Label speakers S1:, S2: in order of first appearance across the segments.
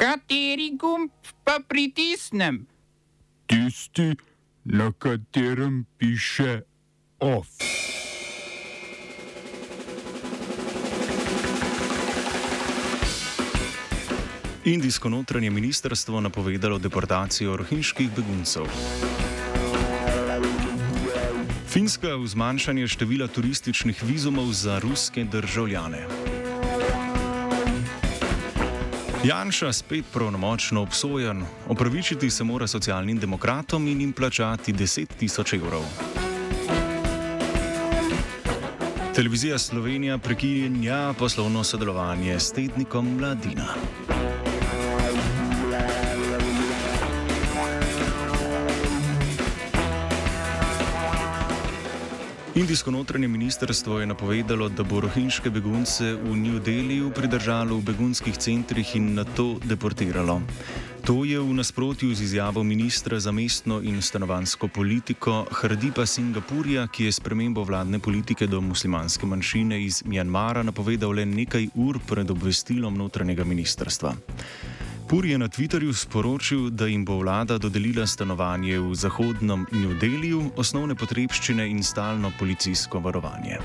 S1: Kateri gumb pa pritisnem?
S2: Tisti, na katerem piše OF.
S3: Indijsko notranje ministrstvo napovedalo deportacijo rohinjskih beguncev. Finska v zmanjšanje števila turističnih vizumov za ruske državljane. Janša spet pravnomočno obsojen, opravičiti se mora socialnim demokratom in jim plačati 10 tisoč evrov. Televizija Slovenija prekinja poslovno sodelovanje s tednikom Mladina. Indijsko notranje ministrstvo je napovedalo, da bo rohinjske begunce v New Delhiju pridržalo v begunskih centrih in na to deportiralo. To je v nasprotju z izjavo ministra za mestno in stanovansko politiko Hrdipa Singapurja, ki je spremembo vladne politike do muslimanske manjšine iz Mjanmara napovedal le nekaj ur pred obvestilom notranjega ministrstva. Pur je na Twitterju sporočil, da jim bo vlada dodelila stanovanje v zahodnem New Delhiju, osnovne potrebščine in stalno policijsko varovanje.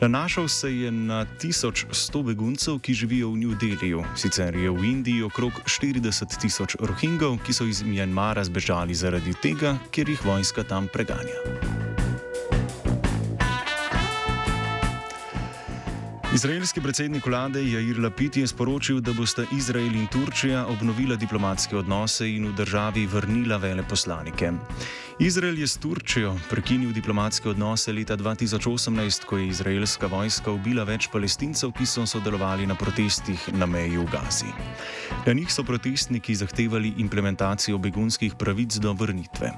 S3: Nanašal se je na 1100 beguncev, ki živijo v New Delhiju. Sicer je v Indiji okrog 40 tisoč rohingov, ki so iz Mjanmara zbežali zaradi tega, ker jih vojska tam preganja. Izraelski predsednik vlade Jair Lapid je sporočil, da bosta Izrael in Turčija obnovila diplomatske odnose in v državi vrnila veleposlanike. Izrael je s Turčijo prekinil diplomatske odnose leta 2018, ko je izraelska vojska ubila več palestincev, ki so sodelovali na protestih na meji v Gazi. Na njih so protestniki zahtevali implementacijo begunskih pravic do vrnitve.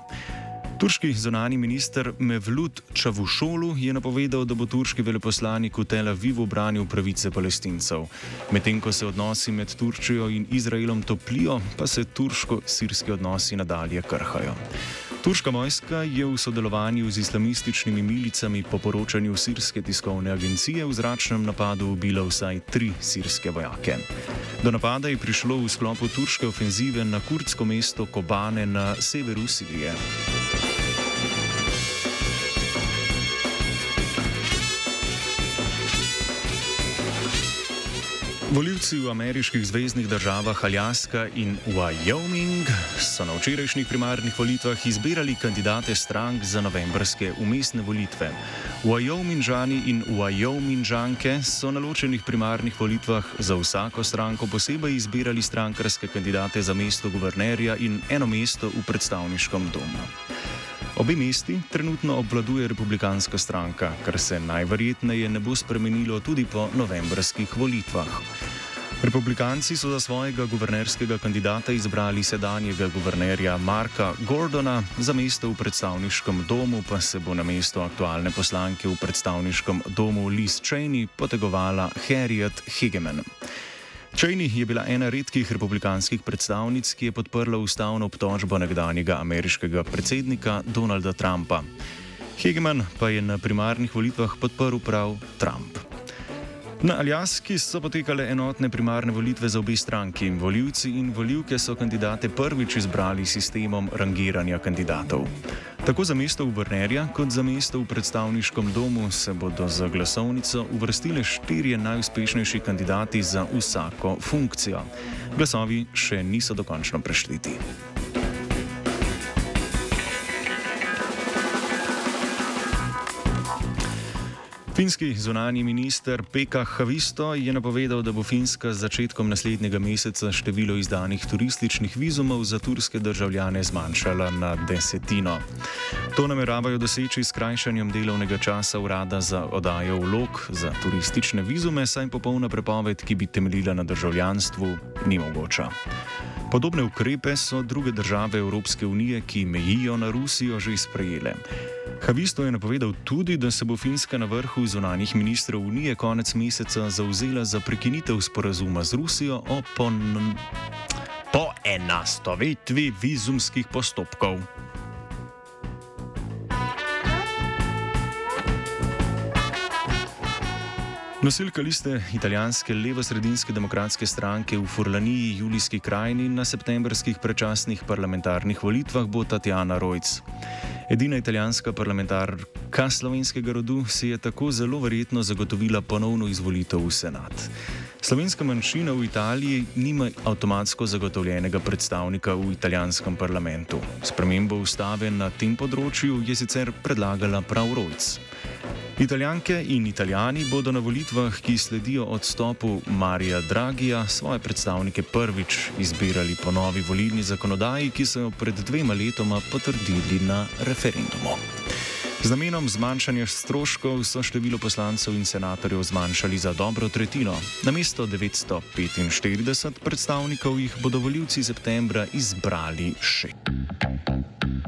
S3: Turški zunani minister Mevlut Čavušolu je napovedal, da bo turški veleposlanik v Tel Avivu branil pravice palestincev. Medtem ko se odnosi med Turčijo in Izraelom toplijo, pa se turško-sirski odnosi nadalje krhajo. Turška vojska je v sodelovanju z islamističnimi milicami po poročanju sirske tiskovne agencije v zračnem napadu ubila vsaj tri sirske vojake. Do napada je prišlo v sklopu turške ofenzive na kurdsko mesto Kobane na severu Sirije. Voljivci v ameriških zvezdnih državah Aljaska in Wyoming so na včerajšnjih primarnih volitvah izbirali kandidate strank za novembrske umestne volitve. Wyomingžani in Wyomingžanke so na ločenih primarnih volitvah za vsako stranko posebej izbirali strankarske kandidate za mesto guvernerja in eno mesto v predstavniškem domu. Obe mesti trenutno obvladuje republikanska stranka, kar se najverjetneje ne bo spremenilo tudi po novembrskih volitvah. Republikanci so za svojega guvernerskega kandidata izbrali sedanjega guvernerja Marka Gordona, za mesto v predstavniškem domu pa se bo na mesto aktualne poslanke v predstavniškem domu Liz Cheney potegovala Harriet Higeman. Cheney je bila ena redkih republikanskih predstavnic, ki je podprla ustavno obtožbo nekdanjega ameriškega predsednika Donalda Trumpa. Hegeman pa je na primarnih volitvah podprl prav Trump. Na Aljaski so potekale enotne primarne volitve za obe stranki. Voljivci in voljivke so kandidate prvič izbrali s sistemom rangiranja kandidatov. Tako za mesto guvernerja, kot za mesto v predstavniškem domu se bodo za glasovnico uvrstile štirje najuspešnejši kandidati za vsako funkcijo. Glasovi še niso dokončno prešteti. Finski zunani minister Pekka Havisto je napovedal, da bo Finska z začetkom naslednjega meseca število izdanih turističnih vizumov za turske državljane zmanjšala na desetino. To nameravajo doseči s krajšanjem delovnega časa urada za odajo vlog za turistične vizume, saj popolna prepoved, ki bi temeljila na državljanstvu, ni mogoča. Podobne ukrepe so druge države Evropske unije, ki mejijo na Rusijo, že sprejele. Havisto je napovedal tudi, da se bo Finska na vrhu zunanjih ministrov Unije konec meseca zauzela za prekinitev sporazuma z Rusijo o poenostavitvi po vizumskih postopkov. Nosilka liste italijanske levo-sredinske demokratske stranke v Furlaniji, Julijski krajini na septembrskih prečasnih parlamentarnih volitvah bo Tatjana Rojc. Edina italijanska parlamentarka slovenskega rodu si je tako zelo verjetno zagotovila ponovno izvolitev v senat. Slovenska manjšina v Italiji nima avtomatsko zagotovljenega predstavnika v italijanskem parlamentu. Spremembo ustave na tem področju je sicer predlagala prav Rojc. Italijanke in italijani bodo na volitvah, ki sledijo odstopu Marija Dragija, svoje predstavnike prvič izbirali po novi volilni zakonodaji, ki so jo pred dvema letoma potrdili na referendumu. Z namenom zmanjšanja stroškov so število poslancev in senatorjev zmanjšali za dobro tretjino. Na mesto 945 predstavnikov jih bodo voljivci septembra izbrali še.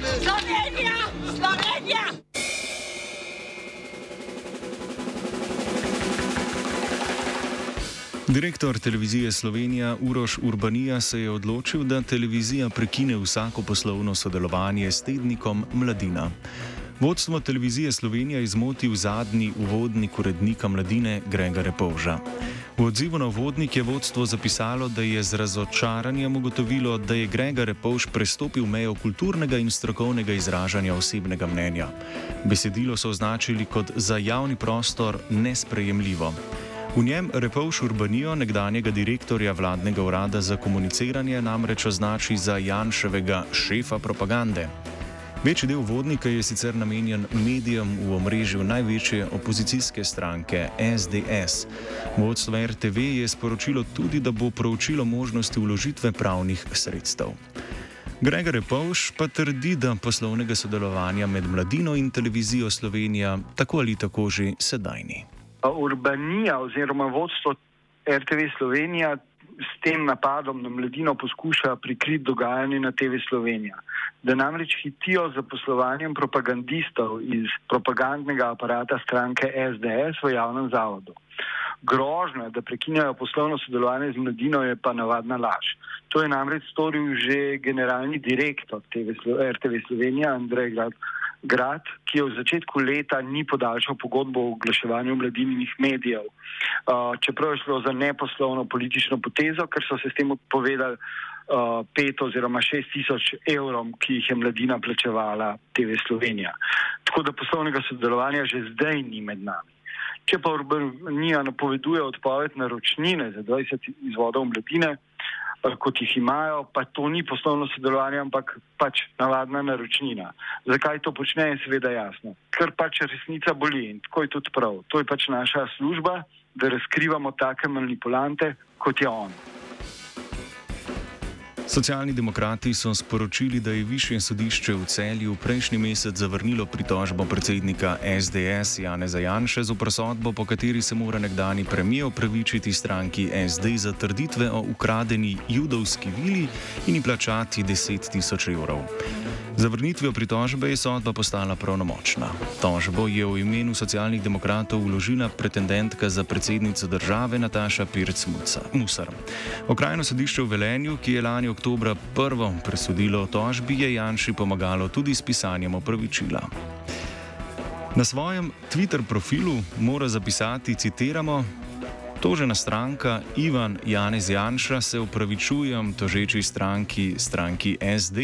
S4: Slovenija, Slovenija.
S3: Direktor televizije Slovenija Uroš Urbanija se je odločil, da televizija prekine vsako poslovno sodelovanje s tednikom Mladina. Vodstvo televizije Slovenija je zmotil zadnji uvodnik urednika Mladine Gregore Povža. V odzivu na vodnik je vodstvo zapisalo, da je z razočaranjem ugotovilo, da je Gregor Repovš prestopil mejo kulturnega in strokovnega izražanja osebnega mnenja. Besedilo so označili kot za javni prostor nesprejemljivo. V njem Repovš Urbanijo, nekdanjega direktorja vladnega urada za komuniciranje, namreč označi za Janševega šefa propagande. Večji del vodnika je sicer namenjen medijem v omrežju največje opozicijske stranke SDS. Vodstvo RTV je sporočilo tudi, da bo proučilo možnosti uložitve pravnih sredstev. Gregor Povš pa trdi, da poslovnega sodelovanja med mladino in televizijo Slovenija tako ali tako že sedajni.
S5: Urbanija oziroma vodstvo RTV Slovenija s tem napadom na mladino poskuša prikriti dogajanje na TV Slovenija. Da namreč hitijo za poslovanjem propagandistov iz propagandnega aparata stranke SDS v javnem zavodu. Grožnja, da prekinjajo poslovno sodelovanje z mladino, je pa navadna laž. To je namreč storil že generalni direktor TV, RTV Slovenija, Andrej Grad. Grad, ki je v začetku leta ni podaljšal pogodbo o oglaševanju mladinskih medijev, uh, čeprav je šlo za neposlovno politično potezo, ker so se s tem odpovedali uh, pet oziroma šest tisoč evrom, ki jih je mladina plačevala TV Slovenija. Tako da poslovnega sodelovanja že zdaj ni med nami. Če pa Urbanija napoveduje odpoved naročnine za 20 izvodov mladine, Eh, kot jih imajo, pa to ni poslovno sodelovanje, ampak pač navadna naročnina. Zakaj to počne, je seveda jasno. Ker pač resnica boli in tako je tudi prav. To je pač naša služba, da razkrivamo take manipulante, kot je on.
S3: Socialni demokrati so sporočili, da je Višje sodišče v celju prejšnji mesec zavrnilo pritožbo predsednika SDS Janeza Janše z uprosodbo, po kateri se mora nekdani premijer opravičiti stranki SD za trditve o ukradeni judovski vili in plačati 10 tisoč evrov. Zavrnitvijo pritožbe je sodba postala pravnomočna. Tožbo je v imenu socialnih demokratov uložila pretendentka za predsednico države Nataša Pirc-Musar. Okrajno sodišče v Velenju, ki je lani oktobra prvo presodilo o tožbi, je Janši pomagalo tudi s pisanjem opravičila. Na svojem Twitter profilu mora zapisati, citiramo, Tožena stranka Ivan Janez Janša se upravičujem tožeči stranki, stranki SD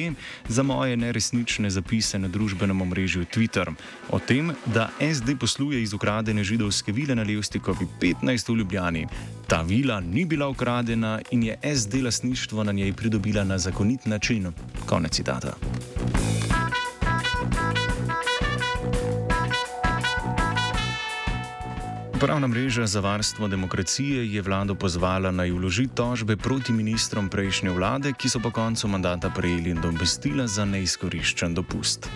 S3: za moje neresnične zapise na družbenem omrežju Twitter o tem, da SD posluje iz ukradene židovske vile na Levstikovi 15 v Ljubljani. Ta vila ni bila ukradena in je SD lasništvo na njej pridobila na zakonit način. Konec citata. Upravna mreža za varstvo demokracije je vlado pozvala naj vloži tožbe proti ministrom prejšnje vlade, ki so po koncu mandata prejeli domestila za neizkoriščen dopust.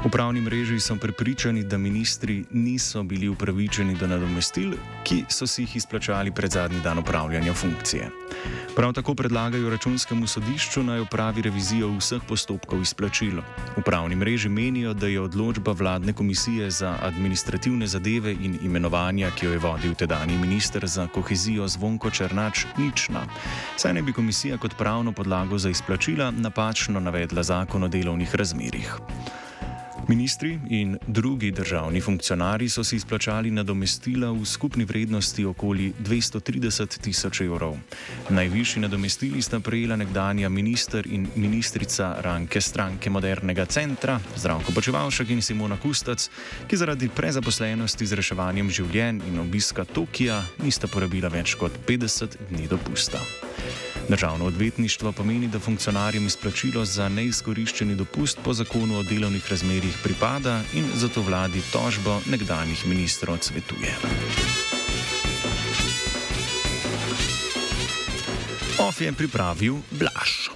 S3: V upravni mreži so prepričani, da ministri niso bili upravičeni do nadomestil, ki so si jih izplačali pred zadnji dan upravljanja funkcije. Prav tako predlagajo računskemu sodišču naj opravi revizijo vseh postopkov izplačilo. V upravni mreži menijo, da je odločba vladne komisije za administrativne zadeve in imenovanja, ki jo je vodil tedajni minister za kohezijo Zvonko Črnač, nična. Saj ne bi komisija kot pravno podlago za izplačila napačno navedla zakon o delovnih razmerjih. Ministri in drugi državni funkcionarji so si izplačali nadomestila v skupni vrednosti okoli 230 tisoč evrov. Najvišji nadomestili sta prejela nekdanja minister in ministrica Ranke stranke Modernega centra, Zdravko Počevalšek in Simona Kustac, ki zaradi prezaposlenosti z reševanjem življenj in obiska Tokija nista porabila več kot 50 dni dopusta. Državno odvetništvo pomeni, da funkcionarjem izplačilo za neizkoriščeni dopust po zakonu o delovnih razmerjih pripada in zato vladi tožbo nekdanjih ministrov odsvetuje. OF je pripravil Blaž.